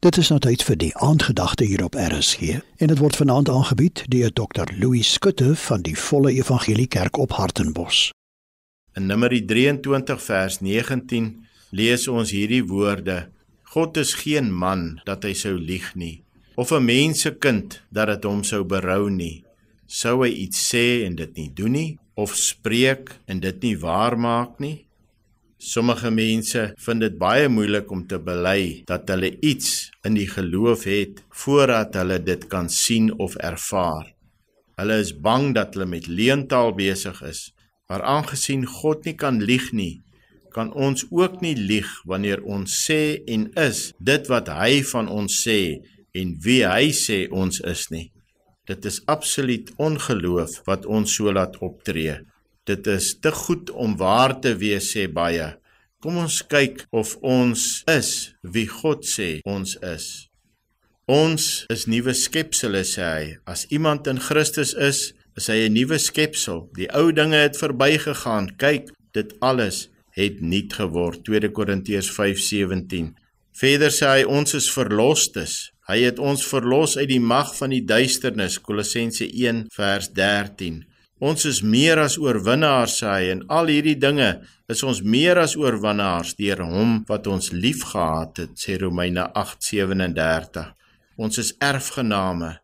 Dit is nou tyd vir die aandgedagte hier op RSG en dit word vanaand aangebied deur Dr. Louis Skutte van die Volle Evangelie Kerk op Hartenbos. In Numeri 23 vers 19 lees ons hierdie woorde: God is geen man dat hy sou lieg nie, of 'n mensekind dat dit hom sou berou nie. Sou hy iets sê en dit nie doen nie, of spreek en dit nie waar maak nie? Sommige mense vind dit baie moeilik om te bely dat hulle iets in die geloof het voordat hulle dit kan sien of ervaar. Hulle is bang dat hulle met leentaal besig is, maar aangesien God nie kan lieg nie, kan ons ook nie lieg wanneer ons sê en is dit wat hy van ons sê en wie hy sê ons is nie. Dit is absoluut ongeloof wat ons so laat optree. Dit is te goed om waar te wees sê baie. Kom ons kyk of ons is wie God sê ons is. Ons is nuwe skepsels sê hy. As iemand in Christus is, is hy 'n nuwe skepsel. Die ou dinge het verbygegaan. Kyk, dit alles het nuut geword. 2 Korintiërs 5:17. Verder sê hy ons is verlostes. Hy het ons verlos uit die mag van die duisternis. Kolossense 1:13. Ons is meer as oorwinnaars sê hy en al hierdie dinge is ons meer as oorwinnaars deur hom wat ons liefgehad het sê Romeine 8:37 Ons is erfgename.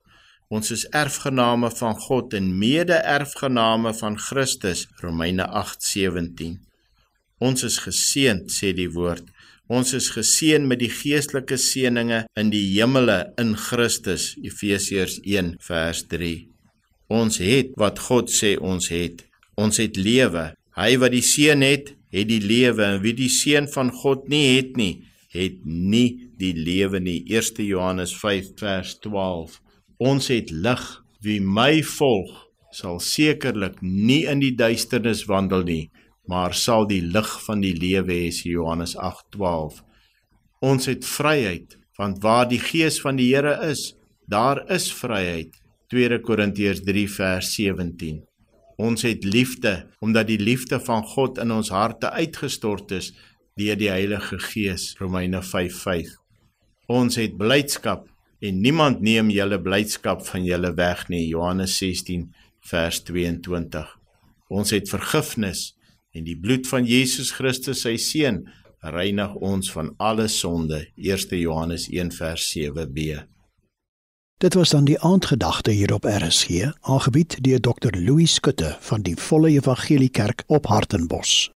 Ons is erfgename van God en mede-erfgename van Christus Romeine 8:17 Ons is geseënd sê die woord. Ons is geseën met die geestelike seëninge in die hemele in Christus Efesiërs 1 vers 3 Ons het wat God sê ons het. Ons het lewe. Hy wat die seun het, het die lewe en wie die seun van God nie het nie, het nie die lewe nie. 1 Johannes 5 vers 12. Ons het lig. Wie my volg, sal sekerlik nie in die duisternis wandel nie, maar sal die lig van die lewe hê, Johannes 8:12. Ons het vryheid, want waar die gees van die Here is, daar is vryheid. 2 Korintiërs 3 vers 17. Ons het liefde omdat die liefde van God in ons harte uitgestort is deur die Heilige Gees. Romeine 5:5. Ons het blydskap en niemand neem julle blydskap van julle weg nie. Johannes 16 vers 22. Ons het vergifnis en die bloed van Jesus Christus sy seun reinig ons van alle sonde. 1 Johannes 1 vers 7b. Dit was dan die aandgedagte hier op RSG, aangebied deur Dr. Louis Skutte van die Volle Evangelie Kerk op Hartenbos.